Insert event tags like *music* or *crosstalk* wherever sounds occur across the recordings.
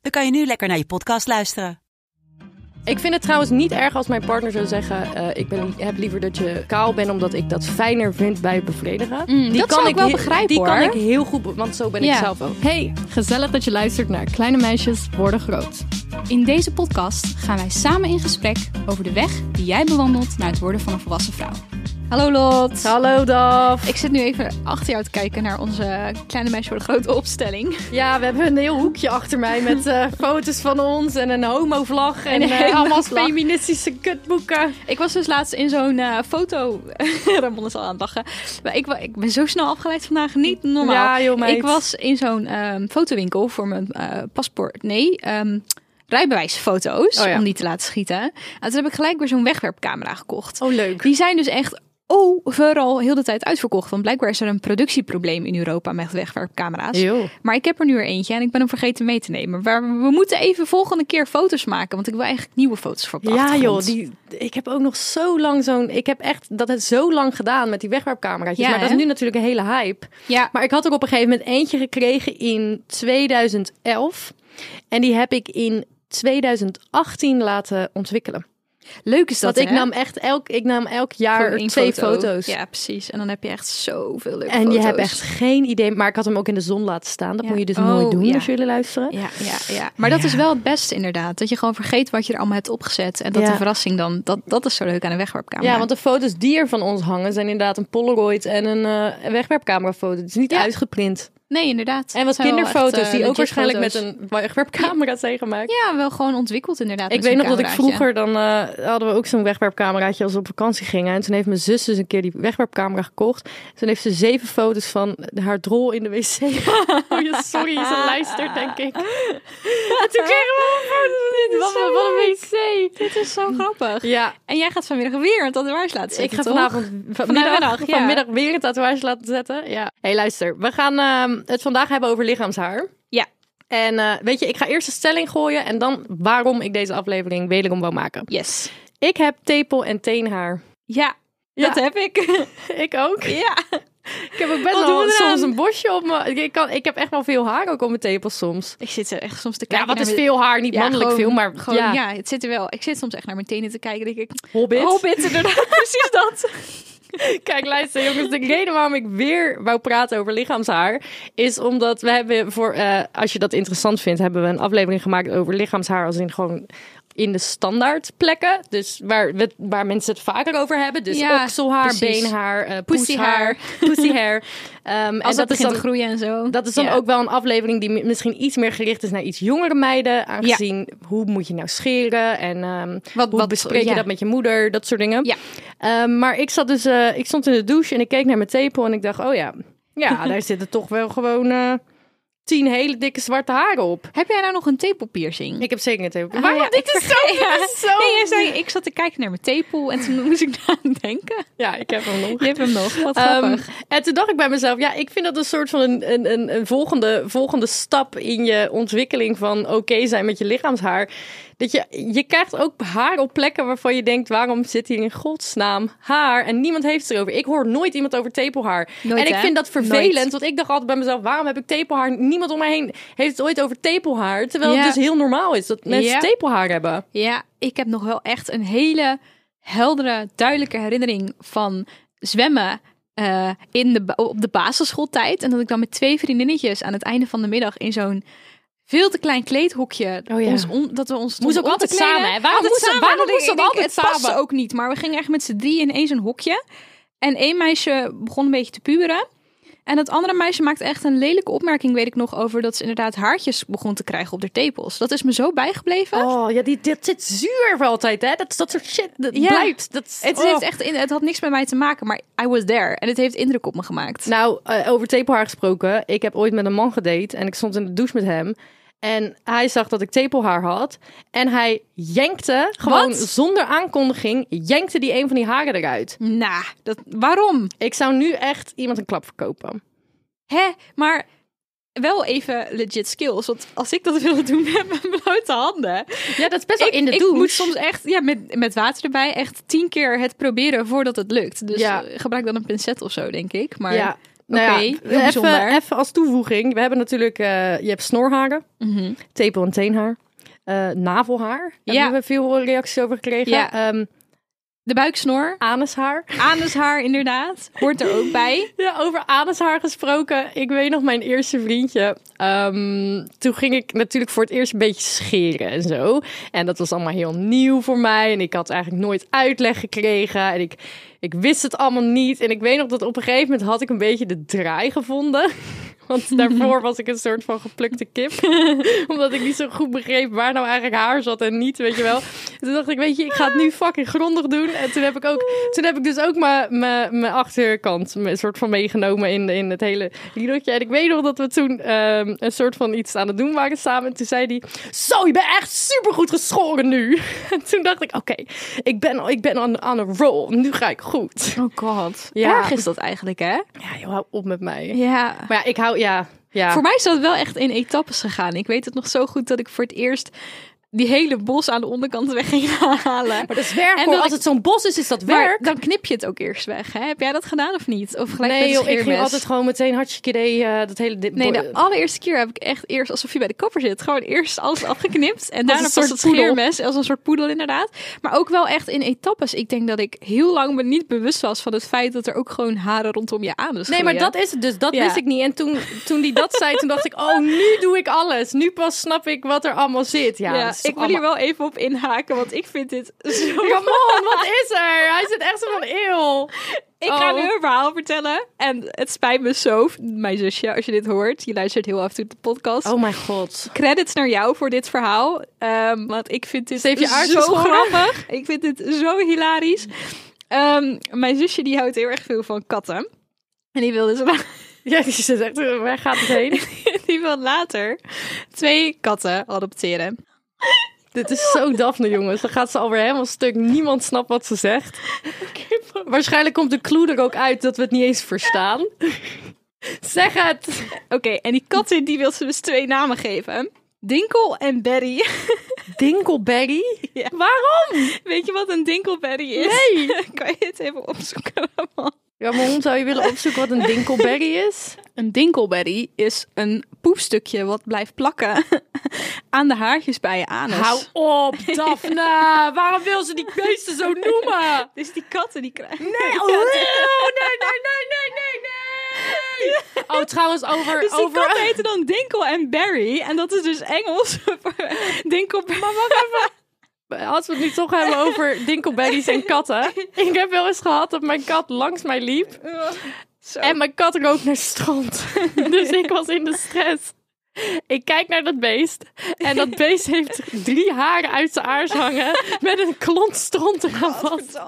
dan kan je nu lekker naar je podcast luisteren. Ik vind het trouwens niet erg als mijn partner zou zeggen: eh, Ik ben, heb liever dat je kaal bent, omdat ik dat fijner vind bij bevredigen. Mm, dat zou ik wel begrijpen, Die kan ik heel goed, want zo ben ik zelf ook. Hey, gezellig dat je luistert naar Kleine Meisjes Worden Groot. In deze podcast gaan wij samen in gesprek over de weg die jij bewandelt naar het worden van een volwassen vrouw. Hallo Lot. Hallo Daf. Ik zit nu even achter jou te kijken naar onze kleine meisje voor de grote opstelling. Ja, we hebben een heel hoekje achter mij met eh, *laughs* foto's van ons en een homovlag en, een eh, hele allemaal vlag. feministische kutboeken. Ik was dus laatst in zo'n eh, foto. *laughs* Ramon is al aan het lachen. Maar ik, ik ben zo snel afgeleid vandaag. Niet normaal. Ja, joh, meid. ik was in zo'n ehm, fotowinkel voor mijn paspoort. Nee, ehm, rijbewijsfoto's. Oh ja. Om die te laten schieten. En toen heb ik gelijk weer zo'n wegwerpcamera gekocht. Oh, leuk. Die zijn dus echt overal heel de tijd uitverkocht. Want blijkbaar is er een productieprobleem in Europa met wegwerpcamera's. Maar ik heb er nu er eentje en ik ben hem vergeten mee te nemen. Maar we moeten even volgende keer foto's maken. Want ik wil eigenlijk nieuwe foto's voor de Ja joh, die, ik heb ook nog zo lang zo'n... Ik heb echt dat het zo lang gedaan met die wegwerpcameraatjes. Ja, maar dat is nu natuurlijk een hele hype. Ja, Maar ik had er op een gegeven moment eentje gekregen in 2011. En die heb ik in 2018 laten ontwikkelen. Leuk is dat, Want ik hè? nam echt elk, ik nam elk jaar twee foto. foto's. Ja, precies. En dan heb je echt zoveel leuke En foto's. je hebt echt geen idee. Maar ik had hem ook in de zon laten staan. Dat Ja. moet je dus Oh, nooit doen ja. als jullie luisteren. Ja, ja, ja. Maar dat is wel het beste inderdaad. Dat je gewoon vergeet wat je er allemaal hebt opgezet. En dat Ja. de verrassing dan... Dat, dat is zo leuk aan een wegwerpcamera. Ja, want de foto's die er van ons hangen zijn inderdaad een Polaroid en een eh wegwerpcamerafoto. Het is niet Ja. uitgeprint. Nee, inderdaad. En wat kinderfoto's echt, eh, die ook waarschijnlijk foto's. met een wegwerpcamera zijn gemaakt. Ja, wel gewoon ontwikkeld inderdaad. Ik weet nog dat ik vroeger, dan eh, hadden we ook zo'n wegwerpcameraatje als we op vakantie gingen. En toen heeft mijn zus dus een keer die wegwerpcamera gekocht. Toen heeft ze zeven foto's van haar drol in de wc. *laughs* oh ja, sorry, ze luistert denk ik. En *laughs* toen kregen we dit. Wat, zo wat een wc. Dit is zo grappig. Ja, En jij gaat vanmiddag weer een tatoeage laten ik zetten, ga toch? vanavond vanmiddag, Vanmiddag, ja. vanmiddag weer een tatoeage laten zetten. Ja. hey, luister. We gaan ehm, het vandaag hebben over lichaamshaar. Ja. En eh, weet je, ik ga eerst een stelling gooien en dan waarom ik deze aflevering wederom wou maken. Yes. Ik heb tepel- en teenhaar. Ja, Ja. dat heb ik. *laughs* Ik ook. ja. Ik heb ook best Wat wel soms een bosje op me. Ik, kan, ik heb echt wel veel haar ook op mijn tepels soms. Ik zit er echt soms te Ja, kijken. wat naar is mijn- veel haar? Niet Ja, mannelijk gewoon- veel, maar Gewoon, ja. ja. het zit er wel. Ik zit soms echt naar mijn tenen te kijken. Denk ik, Hobbit. Hobbit, inderdaad. *laughs* Precies dat. *laughs* Kijk, luister jongens. De reden waarom ik weer wou praten over lichaamshaar... is omdat we hebben voor... eh, als je dat interessant vindt, hebben we een aflevering gemaakt over lichaamshaar... als in gewoon in de standaard plekken. Dus waar, we, waar mensen het vaker over hebben. Dus Ja, okselhaar, precies. beenhaar, eh Pussyhaar. *laughs* Ehm, Als dat is begint dan te groeien en zo. Dat is dan Ja. ook wel een aflevering die mi- misschien iets meer gericht is naar iets jongere meiden. Aangezien hoe moet je nou scheren en ehm, Wat- hoe wat- bespreek je dat met je moeder, dat soort dingen. Ja. Ehm, maar ik zat dus, eh, ik stond in de douche en ik keek naar mijn tepel en ik dacht, oh ja, ja, *laughs* daar zitten toch wel gewoon eh, tien hele dikke zwarte haren op. Heb jij nou nog een tepelpiercing? Ik heb zeker een tepel. Ah, Waarom? ja, dit, is *laughs* zo, dit is zo. Nee, jij zei, ik zat te kijken naar mijn tepel en toen *laughs* moest ik aan denken. Ja, ik heb hem nog. Je hebt hem nog. Wat Ehm, grappig. en toen dacht ik bij mezelf, ja, ik vind dat een soort van een, een, een, een volgende, volgende stap in je ontwikkeling van oké zijn met je lichaamshaar. Dat je, je krijgt ook haar op plekken waarvan je denkt, waarom zit hier in godsnaam haar? En niemand heeft het erover. Ik hoor nooit iemand over tepelhaar. Nooit, en ik hè? vind dat vervelend, Nooit. want ik dacht altijd bij mezelf, waarom heb ik tepelhaar? Niemand om mij heen heeft het ooit over tepelhaar. Terwijl Ja. het dus heel normaal is dat mensen Ja. tepelhaar hebben. Ja, ik heb nog wel echt een hele heldere, duidelijke herinnering van zwemmen eh, in de, op de basisschooltijd. En dat ik dan met twee vriendinnetjes aan het einde van de middag in zo'n veel te klein kleedhokje. Oh ja. ons on- dat we ons Moest ook altijd samen, hè? Waarom Altijd moest dat- samen. waarom En dan moest denk dat ik, altijd Het paste samen? ook niet. Maar we gingen echt met z'n drieën in één zo'n hokje. En één meisje begon een beetje te puberen. En het andere meisje maakte echt een lelijke opmerking, weet ik nog, over dat ze inderdaad haartjes begon te krijgen op de tepels. Dat is me zo bijgebleven. Oh ja, die, dit zit zuur voor altijd, hè? Dat, dat soort shit, dat Ja. blijft. Dat, Het, oh. heeft echt het had niks met mij te maken, maar I was there. En het heeft indruk op me gemaakt. Nou, eh, over tepelhaar gesproken. Ik heb ooit met een man gedate en ik stond in de douche met hem. En hij zag dat ik tepelhaar had. En hij jankte, gewoon Wat? zonder aankondiging, jankte die een van die haren eruit. Nou, dat, waarom? Ik zou nu echt iemand een klap verkopen. Hè? Maar wel even legit skills. Want als ik dat wilde *laughs* doen met mijn blote handen. Ja, dat is best wel Ik, in de ik douche. moet soms echt ja, met, met water erbij echt tien keer het proberen voordat het lukt. Dus Ja. eh, gebruik dan een pincet of zo, denk ik. Maar ja. Nou ja, heel even, even als toevoeging. We hebben natuurlijk, eh, je hebt snorharen, Mhm. tepel- en teenhaar, eh, navelhaar. Daar Ja. hebben we veel reacties over gekregen. Ja. Ehm, de buiksnor, anushaar. anushaar inderdaad, hoort er ook bij. *laughs* Ja, over anushaar gesproken. Ik weet nog mijn eerste vriendje. Ehm, toen ging ik natuurlijk voor het eerst een beetje scheren en zo. En dat was allemaal heel nieuw voor mij. En ik had eigenlijk nooit uitleg gekregen. En ik, ik wist het allemaal niet. En ik weet nog dat op een gegeven moment had ik een beetje de draai gevonden. *laughs* Want *laughs* daarvoor was ik een soort van geplukte kip. *laughs* Omdat ik niet zo goed begreep waar nou eigenlijk haar zat en niet, weet je wel. Toen dacht ik, weet je, ik ga het nu fucking grondig doen. En toen heb ik ook, toen heb ik dus ook mijn- achterkant een soort van meegenomen in, in het hele riedeltje. En ik weet nog dat we toen ehm, een soort van iets aan het doen waren samen. En toen zei hij, zo, je bent echt supergoed geschoren nu. *laughs* En toen dacht ik, oké, ik ben, ik ben aan, aan een roll. Nu ga ik goed. Oh god. Ja. Erg is dat eigenlijk, hè? Ja, joh, hou op met mij. Ja. Maar ja, ik hou, ja, ja. Voor mij is dat wel echt in etappes gegaan. Ik weet het nog zo goed dat ik voor het eerst die hele bos aan de onderkant weg ging halen. Maar dat is werk En Als het zo'n bos is, is dat werk. dan knip je het ook eerst weg. Hè? Heb jij dat gedaan of niet? Of gelijk Nee met joh, ik ging altijd gewoon meteen hartstikke idee eh, dat hele... Dit, Nee, de allereerste keer heb ik echt eerst alsof je bij de kapper zit. Gewoon eerst alles afgeknipt. En *laughs* daarna pas soort het scheermes. Als een soort poedel inderdaad. Maar ook wel echt in etappes. Ik denk dat ik heel lang me niet bewust was van het feit dat er ook gewoon haren rondom je anus Nee, maar dat is het dus. Dat Ja. wist ik niet. En toen, toen die dat zei, toen dacht ik, oh, nu doe ik alles. Nu pas snap ik wat er allemaal zit. Ja, is ik wil hier wel even op inhaken, want ik vind dit *laughs* zo... Come on, wat is er? Hij zit echt zo van, eeuw. Ik ga Oh. nu een verhaal vertellen. En het spijt me zo, mijn zusje, als je dit hoort. Je luistert heel af en toe de podcast. Oh mijn god. Credits naar jou voor dit verhaal. Ehm, want ik vind dit Ze zo grappig. Ik vind dit zo hilarisch. Ehm, mijn zusje die houdt heel erg veel van katten. En die wilde zo *laughs* Ja, die zit echt, waar gaat het heen? *laughs* die wil later twee katten adopteren. Dit is zo Daphne, jongens. Dan gaat ze alweer helemaal stuk. Niemand snapt wat ze zegt. Waarschijnlijk komt de clue er ook uit dat we het niet eens verstaan. Zeg het. Oké, en die katten die wil ze dus twee namen geven. Dinkel en Berry. Dinkelberry? Ja. Waarom? Weet je wat een dinkelberry is? Nee. *laughs* kan je het even opzoeken? allemaal? Ja, maar waarom zou je willen opzoeken wat een dinkelberry is? Een dinkelberry is een poepstukje wat blijft plakken *laughs* aan de haartjes bij je anus. Hou op, *laughs* Daphne. Waarom wil ze die beesten zo noemen? *laughs* Dus die katten die krijgen... Nee, oh, nee, nee, nee, nee, nee, nee. Oh, trouwens, over... Dus die over... katten heten dan Dinkel en Barry. En dat is dus Engels voor Dinkel Als we het nu toch hebben over dinkelberries en katten. Ik heb wel eens gehad dat mijn kat langs mij liep. Zo. En mijn kat rook naar stront. Dus ik was in de stress. *laughs* Ik kijk naar dat beest. En dat beest heeft drie haren uit zijn aars hangen. Met een klont stront eraan vast.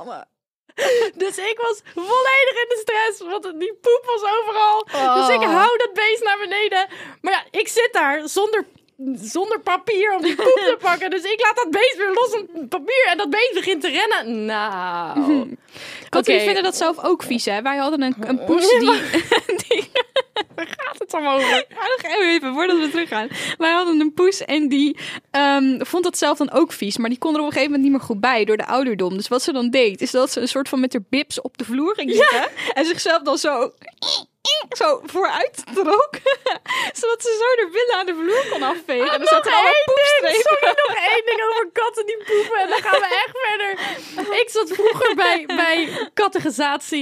Dus ik was volledig in de stress. Want die poep was overal. Dus ik hou dat beest naar beneden. Maar ja, ik zit daar zonder, zonder papier om die poep te *laughs* pakken. Dus ik laat dat beest weer los op papier. En dat beest begint te rennen. Nou. *laughs* Oké. vinden dat zelf ook vies, hè? Wij hadden een, een poes die... die *laughs* Waar gaat het dan over? *laughs* Ja, nog even, voordat we teruggaan. Wij hadden een poes en die ehm, vond dat zelf dan ook vies. Maar die kon er op een gegeven moment niet meer goed bij door de ouderdom. Dus wat ze dan deed, is dat ze een soort van met haar bips op de vloer ging zitten. En zichzelf dan zo... Zo vooruit trok. *laughs* Zodat ze zo de billen aan de vloer kon afvegen. en dan zat er allemaal één ding. poepstrepen. Sorry, nog één ding over katten die poepen. En dan gaan we echt verder. Ik zat vroeger bij, bij.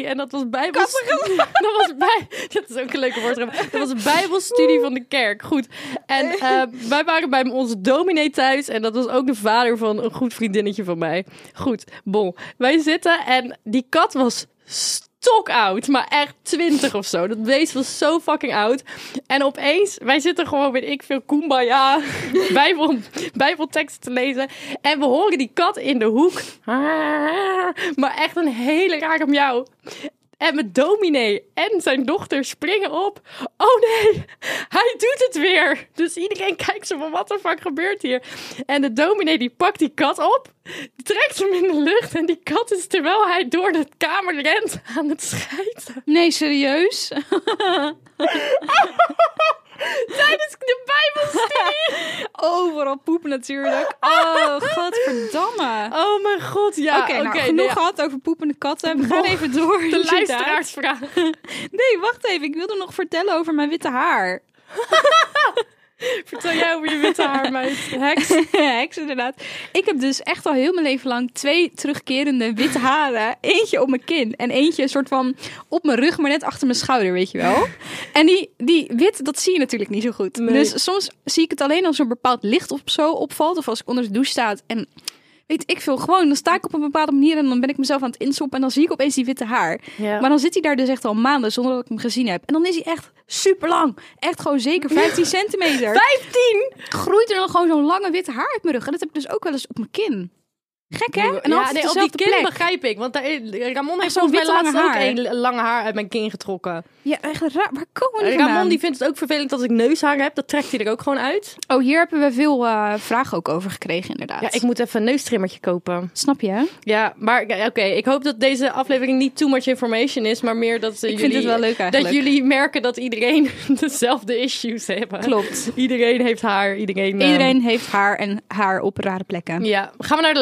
En dat was bijbels... Dat was bij... Dat is ook een leuke woordgrap. Dat was bijbelstudie van de kerk. Goed. En eh, wij waren bij onze dominee thuis. En dat was ook de vader van een goed vriendinnetje van mij. Goed, bon. Wij zitten en die kat was stok oud, maar echt twintig of zo. Dat beest was zo fucking oud. En opeens, wij zitten gewoon, weet ik veel, kumbaya, *laughs* bijbel, bijbelteksten te lezen. En we horen die kat in de hoek. Maar echt een hele rare miauw. En mijn dominee en zijn dochter springen op. Oh nee, hij doet het weer. Dus iedereen *laughs* kijkt zo van, wat de fuck gebeurt hier? En de dominee die pakt die kat op, trekt hem in de lucht. En die kat is terwijl hij door de kamer rent aan het schijten. Nee, serieus? *laughs* *laughs* *laughs* Tijdens de bijbelstudie. *laughs* Overal poepen natuurlijk. Oh, godverdamme. Oh mijn god, ja. Oké, nou, oké, genoeg ja. gehad over poepende katten. We gaan even door. *laughs* De luisteraarsvraag. Nee, wacht even. Ik wilde nog vertellen over mijn witte haar. *laughs* Vertel jij over je witte haar, *laughs* meid. Heks. Heks, inderdaad. Ik heb dus echt al heel mijn leven lang twee terugkerende witte haren. Eentje op mijn kin en eentje een soort van op mijn rug, maar net achter mijn schouder, weet je wel. *laughs* En die, die wit, dat zie je natuurlijk niet zo goed. Nee. Dus soms zie ik het alleen als er een bepaald licht of zo opvalt. Of als ik onder de douche sta en weet ik veel, gewoon dan sta ik op een bepaalde manier en dan ben ik mezelf aan het insoppen en dan zie ik opeens die witte haar. Ja. Maar dan zit hij daar dus echt al maanden zonder dat ik hem gezien heb. En dan is hij echt super lang. Echt gewoon zeker 15 centimeter. *laughs* 15! Groeit er dan gewoon zo'n lange witte haar uit mijn rug. En dat heb ik dus ook wel eens op mijn kin. Gek hè? En ja, nee, op die kin plek. begrijp ik. Want daar, Ramon heeft zo'n mij witte laatst lange ook haar. een lange haar uit mijn kin getrokken. Ja, echt raar. Waar komen die Ramon vandaan? die vindt het ook vervelend als ik neushaar heb. Dat trekt hij er ook gewoon uit. Oh, hier hebben we veel eh, vragen ook over gekregen inderdaad. Ja, ik moet even een neustrimmertje kopen. Snap je hè? Ja, maar oké. Ik hoop dat deze aflevering niet too much information is. Maar meer dat eh, jullie... wel leuk. Dat jullie merken dat iedereen *laughs* dezelfde issues hebben. Klopt. Iedereen heeft haar. Iedereen... eh, Iedereen heeft haar en haar op rare plekken. Ja, gaan we naar de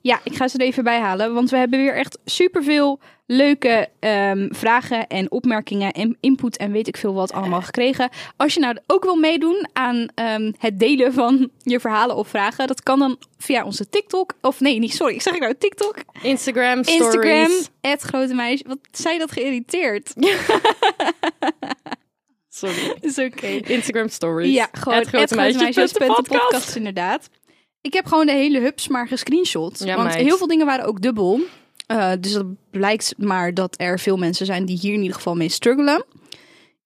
Ja, ik ga ze er even bij halen. Want we hebben weer echt superveel leuke ehm, vragen en opmerkingen en input en weet ik veel wat allemaal gekregen. Als je nou ook wil meedoen aan ehm, het delen van je verhalen of vragen, dat kan dan via onze TikTok. Of nee, niet sorry, ik zeg ik nou TikTok? Instagram, stories. Instagram, het grote meisje. Wat zei dat geïrriteerd? *laughs* Sorry. Is oké. Instagram stories. Ja, gewoon Het grote meisje. podcast inderdaad. Ik heb gewoon de hele hubs maar gescreenshot. Ja, want meid. heel veel dingen waren ook dubbel. Eh, dus dat blijkt maar dat er veel mensen zijn die hier in ieder geval mee struggelen.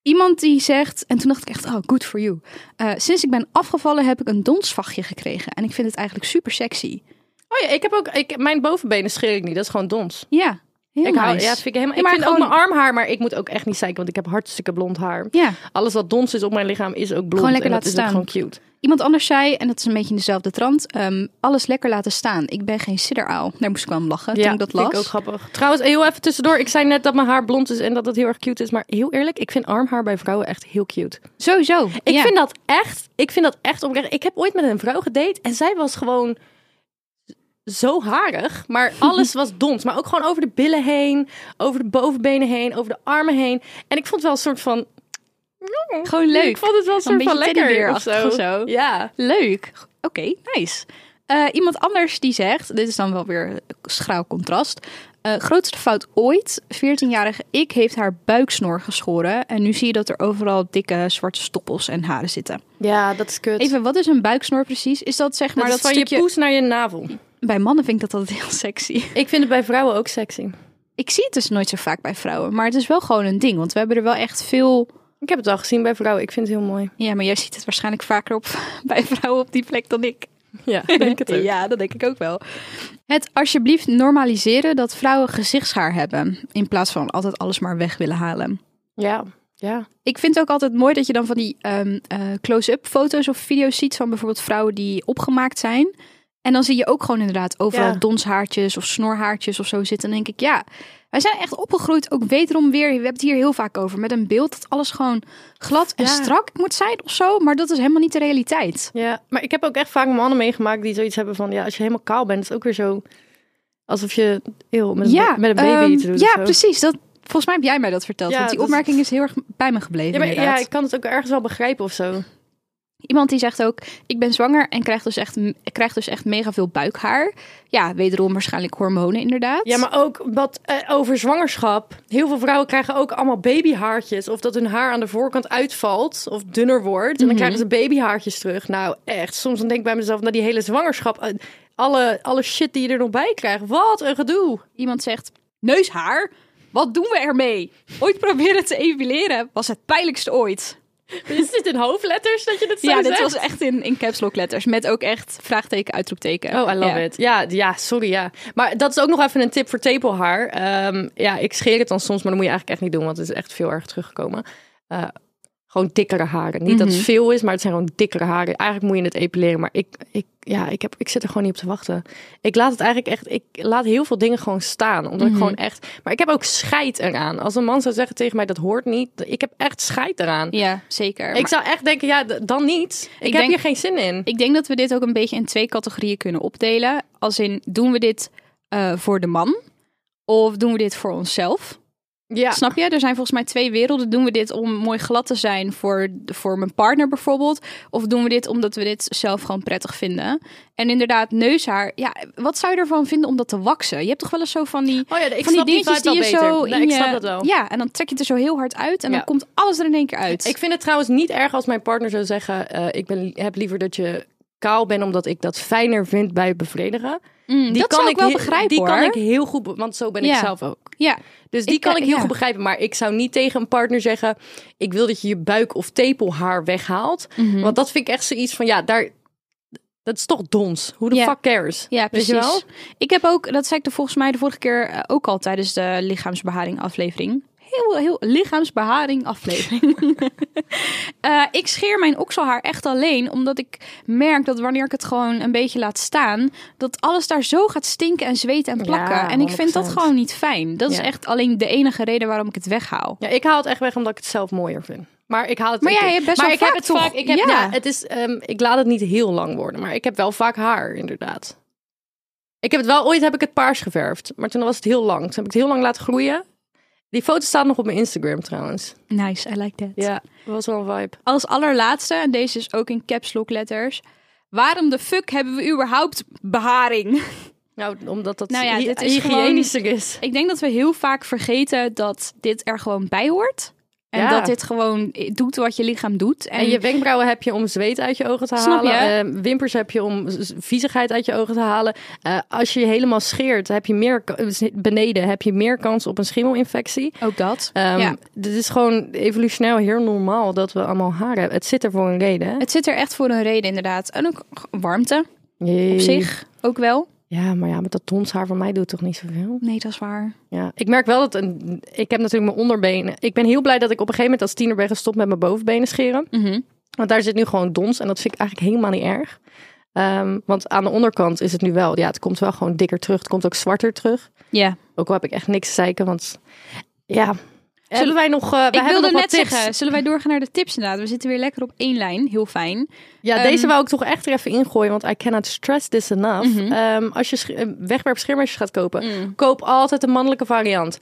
Iemand die zegt, en toen dacht ik echt, oh, good for you. Eh, sinds ik ben afgevallen heb ik een donsvachtje gekregen. En ik vind het eigenlijk super sexy. Oh ja, ik heb ook... Ik, mijn bovenbenen scheer ik niet. Dat is gewoon dons. Ja, heel ik hou, ja, dat vind ik helemaal. Ja, ik vind ook mijn armhaar, maar ik moet ook echt niet zeiken, want ik heb hartstikke blond haar. Ja, Alles wat dons is op mijn lichaam is ook blond. Gewoon lekker en dat laten is ook staan. gewoon cute. Iemand anders zei, en dat is een beetje in dezelfde trant, ehm, alles lekker laten staan. Ik ben geen sidderaal. Daar moest ik wel om lachen toen ik dat las. ook grappig. Trouwens, heel even tussendoor. Ik zei net dat mijn haar blond is en dat het heel erg cute is, maar heel eerlijk, ik vind armhaar bij vrouwen echt heel cute. Sowieso. Ik ja. vind dat echt, ik vind dat echt oprecht. Ik heb ooit met een vrouw gedate en zij was gewoon zo harig, maar *laughs* alles was dons. Maar ook gewoon over de billen heen, over de bovenbenen heen, over de armen heen. En ik vond het wel een soort van... Gewoon leuk. Ik vond het wel soort van beetje lekker of of zo. zo. Ja. Leuk. Oké, nice. Eh, iemand anders die zegt, dit is dan wel weer schraal contrast. Eh, grootste fout ooit. 14-jarige ik heeft haar buiksnor geschoren. En nu zie je dat er overal dikke zwarte stoppels en haren zitten. ja, dat is kut. Even, wat is een buiksnor precies? Is dat zeg maar maar dat dat, is van stukje... je poes naar je navel. Bij mannen vind ik dat altijd heel sexy. Ik vind het bij vrouwen ook sexy. Ik zie het dus nooit zo vaak bij vrouwen. Maar het is wel gewoon een ding. Want we hebben er wel echt veel... Ik heb het al gezien bij vrouwen. Ik vind het heel mooi. Ja, maar jij ziet het waarschijnlijk vaker op *laughs* bij vrouwen op die plek dan ik. Ja, *laughs* denk het ook. Ja, dat denk ik ook wel. Het alsjeblieft normaliseren dat vrouwen gezichtshaar hebben. In plaats van altijd alles maar weg willen halen. Ja, ja. Ik vind het ook altijd mooi dat je dan van die ehm, eh, close-up foto's of video's ziet van bijvoorbeeld vrouwen die opgemaakt zijn. En dan zie je ook gewoon inderdaad overal Ja. donshaartjes of snorhaartjes of zo zitten. En dan denk ik, ja, wij zijn echt opgegroeid. Ook wederom weer, we hebben het hier heel vaak over. Met een beeld dat alles gewoon glad en Ja. strak moet zijn of zo. Maar dat is helemaal niet de realiteit. Ja, maar ik heb ook echt vaak mannen meegemaakt die zoiets hebben van... Ja, als je helemaal kaal bent, is het ook weer zo... Alsof je eeuw, met, ja, met een baby ehm, iets doet. Ja, precies. Dat, volgens mij heb jij mij dat verteld. Ja, want die opmerking is heel erg bij me gebleven. Ja, maar, ja, ik kan het ook ergens wel begrijpen of zo. Iemand die zegt ook, ik ben zwanger en krijg dus echt, krijg dus echt mega veel buikhaar. Ja, wederom waarschijnlijk hormonen inderdaad. Ja, maar ook wat eh, over zwangerschap. Heel veel vrouwen krijgen ook allemaal babyhaartjes. Of dat hun haar aan de voorkant uitvalt of dunner wordt. En dan Mhm. krijgen ze babyhaartjes terug. Nou, echt. Soms dan denk ik bij mezelf, na die hele zwangerschap... eh, Alle, alle shit die je er nog bij krijgt. Wat een gedoe. Iemand zegt, neushaar? Wat doen we ermee? Ooit proberen te epileren was het pijnlijkste ooit. *laughs* Is dit in hoofdletters dat je dit zo Ja, dit was echt in, in caps lock letters. Met ook echt vraagteken, uitroepteken. Oh, I love ja. it. Ja, ja, sorry, ja. Maar dat is ook nog even een tip voor tepelhaar. Ehm, ja, ik scheer het dan soms, maar dat moet je eigenlijk echt niet doen, want het is echt veel erg teruggekomen. Eh, gewoon dikkere haren. Niet dat het Mhm. veel is, maar het zijn gewoon dikkere haren. Eigenlijk moet je het epileren, maar ik, ik, ja, ik, heb, ik zit er gewoon niet op te wachten. Ik laat het eigenlijk echt, ik laat heel veel dingen gewoon staan, omdat Mhm. ik gewoon echt, maar ik heb ook scheid eraan. Als een man zou zeggen tegen mij, dat hoort niet, ik heb echt scheid eraan. Ja, zeker. Ik Maar zou echt denken, ja, dan niet. Ik, heb denk- hier geen zin in. ik denk dat we dit ook een beetje in twee categorieën kunnen opdelen. Als in, doen we dit eh, voor de man? Of doen we dit voor onszelf? Ja. Snap je? Er zijn volgens mij twee werelden. Doen we dit om mooi glad te zijn voor, voor mijn partner bijvoorbeeld? Of doen we dit omdat we dit zelf gewoon prettig vinden? En inderdaad, neushaar. Ja, wat zou je ervan vinden om dat te waksen? Je hebt toch wel eens zo van die, Oh ja, ik van die dingetjes die je beter. zo Nee, in ik je... snap dat wel. Ja, en dan trek je het er zo heel hard uit en Ja. dan komt alles er in één keer uit. Ik vind het trouwens niet erg als mijn partner zou zeggen: eh, Ik ben, heb liever dat je kaal bent, omdat ik dat fijner vind bij bevredigen. Mm, dat zou ik wel begrijpen Die hoor. kan ik heel goed, want zo ben ik zelf ook. Ja, Dus die Ik, kan eh, ik heel ja. goed begrijpen. Maar ik zou niet tegen een partner zeggen: Ik wil dat je je buik of tepelhaar weghaalt. Mhm. Want dat vind ik echt zoiets van: Ja, daar. Dat is toch dons. The Ja. fuck cares? Ja, Weet je wel? precies. Ik heb ook, dat zei ik de volgens mij de vorige keer eh, ook al tijdens de lichaamsbeharing aflevering. Heel, heel lichaamsbeharing aflevering. *laughs* Eh, ik scheer mijn okselhaar echt alleen omdat ik merk dat wanneer ik het gewoon een beetje laat staan, dat alles daar zo gaat stinken en zweten en plakken. Ja, en ik vind dat 100%. gewoon niet fijn. Dat is echt alleen de enige reden waarom ik het weghaal. Ja, ik haal het echt weg omdat ik het zelf mooier vind. Maar ik haal het. Maar jij hebt best maar wel ik heb het toch? vaak. Ik heb, Ja. ja. het is. ehm, ik laat het niet heel lang worden, maar ik heb wel vaak haar, inderdaad. Ik heb het wel ooit heb ik het paars geverfd, maar toen was het heel lang. Toen heb ik het heel lang laten groeien. Die foto staat nog op mijn Instagram trouwens. Nice, I like that. Ja, dat was wel een vibe. Als allerlaatste, en deze is ook in caps lock letters. Waarom de fuck hebben we überhaupt beharing? *laughs* Nou, omdat dat Nou ja, dit is hygiënischer is. Ik denk dat we heel vaak vergeten dat dit er gewoon bij hoort. En Ja. dat dit gewoon doet wat je lichaam doet. En, En je wenkbrauwen heb je om zweet uit je ogen te halen. Eh, wimpers heb je om viezigheid uit je ogen te halen. Eh, als je je helemaal scheert, heb je meer beneden heb je meer kans op een schimmelinfectie. ook dat. Ehm ja. Dit is gewoon evolutionair heel normaal dat we allemaal haar hebben. Het zit er voor een reden. Hè? Het zit er echt voor een reden inderdaad. En ook warmte Jee. op zich ook wel. Ja, maar ja, met dat tonshaar van mij doet het toch niet zoveel. Nee, dat is waar. Ja, ik merk wel dat een, ik heb natuurlijk mijn onderbenen. Ik ben heel blij dat ik op een gegeven moment als tiener ben gestopt met mijn bovenbenen scheren. Mhm. Want daar zit nu gewoon dons en dat vind ik eigenlijk helemaal niet erg. Ehm, want aan de onderkant is het nu wel, ja, het komt wel gewoon dikker terug. Het komt ook zwarter terug. Ja. Ook al heb ik echt niks te zeiken, want ja. Zullen wij nog, uh, Ik wilde nog net zeggen, zullen wij doorgaan naar de tips inderdaad? We zitten weer lekker op één lijn. Heel fijn. Ja, Ehm, deze wou ik toch echt er even ingooien, want I cannot stress this enough. Mhm. Ehm, als je eh, wegwerp scheermesjes gaat kopen, Mm. koop altijd de mannelijke variant.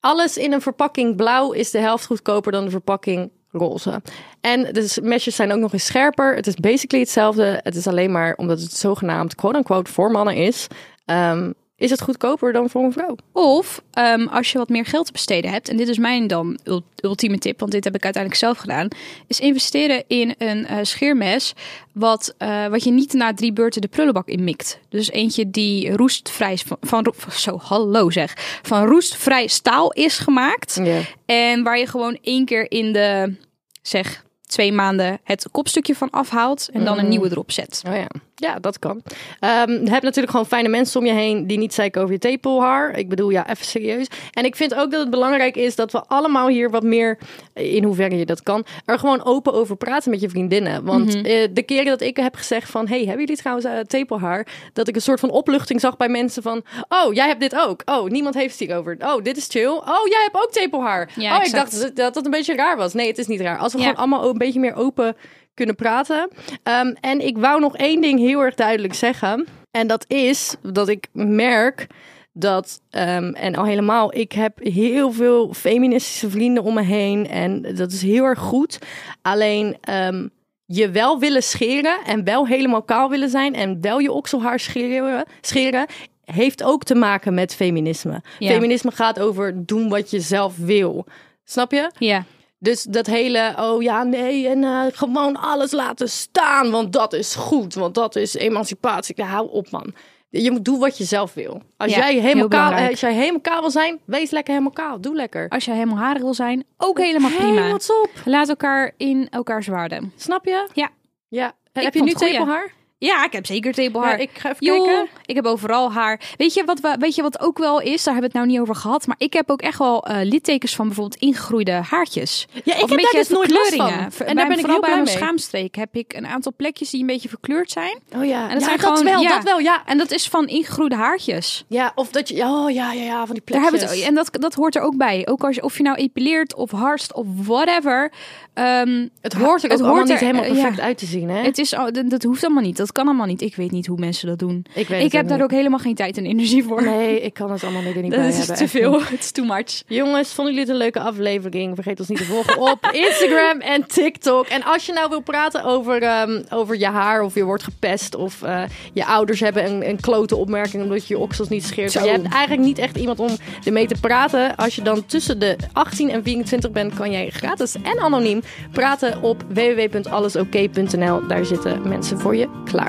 Alles in een verpakking blauw is de helft goedkoper dan de verpakking roze. En de mesjes zijn ook nog eens scherper. Het is basically hetzelfde. Het is alleen maar omdat het zogenaamd quote-unquote voor mannen is, ehm, is het goedkoper dan voor een vrouw. Of ehm, als je wat meer geld te besteden hebt, en dit is mijn dan ul- ultieme tip, want dit heb ik uiteindelijk zelf gedaan, is investeren in een eh, scheermes wat, eh, wat je niet na drie beurten de prullenbak in mikt. Dus eentje die roestvrij van, van zo hallo zeg, van roestvrij staal is gemaakt en waar je gewoon één keer in de zeg twee maanden het kopstukje van afhaalt en dan een Mhm. nieuwe erop zet. Oh ja, ja, dat kan. Ehm je hebt natuurlijk gewoon fijne mensen om je heen die niet zeiken over je tepelhaar. Ik bedoel, ja, even serieus. En ik vind ook dat het belangrijk is dat we allemaal hier wat meer, in hoeverre je dat kan, er gewoon open over praten met je vriendinnen. Want Mhm. eh, de keren dat ik heb gezegd van, hey, hebben jullie trouwens eh, tepelhaar? Dat ik een soort van opluchting zag bij mensen van, oh, jij hebt dit ook. Oh, niemand heeft het hierover. Oh, dit is chill. Oh, jij hebt ook tepelhaar. Ja, oh, ik dacht dat- dat dat een beetje raar was. Nee, het is niet raar. Als we Ja. gewoon allemaal een beetje meer open kunnen praten. Ehm, en ik wou nog één ding heel erg duidelijk zeggen. En dat is dat ik merk dat, ehm, en al helemaal, ik heb heel veel feministische vrienden om me heen. En dat is heel erg goed. Alleen ehm, je wel willen scheren en wel helemaal kaal willen zijn en wel je okselhaar scheren, scheren heeft ook te maken met feminisme. Ja. Feminisme gaat over doen wat je zelf wil. Snap je? Ja. Dus dat hele, oh ja, nee, en eh, gewoon alles laten staan, want dat is goed, want dat is emancipatie. Ja, hou op, man. Je moet doen wat je zelf wil. Als, Ja, jij helemaal kaal, belangrijk. als jij helemaal kaal wil zijn, wees lekker helemaal kaal. Doe lekker. Als je helemaal harig wil zijn, ook helemaal Hey, prima. op? Laat elkaar in elkaars waarde. Snap je? Ja. Ja. Ik heb je nu tepelhaar? Ja, ik heb zeker tepelhaar. Ja, ik ga even kijken. ik heb overal haar. Weet je, wat we, weet je wat ook wel is? Daar hebben we het nou niet over gehad. Maar ik heb ook echt wel eh, littekens van bijvoorbeeld ingegroeide haartjes. Ja, ik of heb daar dus nooit last van. En bij- daar ben ik heel bij blij mijn schaamstreek heb ik een aantal plekjes die een beetje verkleurd zijn. Oh ja. En dat ja, zijn dat gewoon, wel, ja. dat wel, ja. En dat is van ingegroeide haartjes. Ja, of dat je... Oh ja, ja, ja, van die Daar plekjes. hebben we het, en dat, dat hoort er ook bij. Ook als je, of je nou epileert of harst of whatever. ehm, Het hoort er het allemaal hoort niet helemaal eh, perfect ja. uit te zien, hè? Het is, dat, dat hoeft allemaal niet. Dat kan allemaal niet. Ik weet niet hoe mensen dat doen. ik weet Ik het heb daar niet. ook helemaal geen tijd en energie voor. Nee, ik kan het allemaal niet, er niet *laughs* dat bij is te veel. Het is *laughs* too much. Jongens, vonden jullie het een leuke aflevering? Vergeet ons niet te volgen op *laughs* Instagram en TikTok. En als je nou wil praten over, ehm, over je haar of je wordt gepest... of eh, je ouders hebben een, een klote opmerking omdat je je oksels niet scheert... Je hebt eigenlijk niet echt iemand om ermee te praten... als je dan tussen de 18 en 24 bent... kan jij gratis en anoniem praten op www.allesoké.nl. Daar zitten mensen voor je klaar.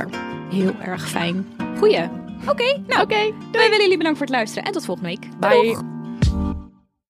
Heel erg fijn. Goeie. Oké, nou. Oké, Wij willen jullie bedankt voor het luisteren en tot volgende week. bye. Doeg.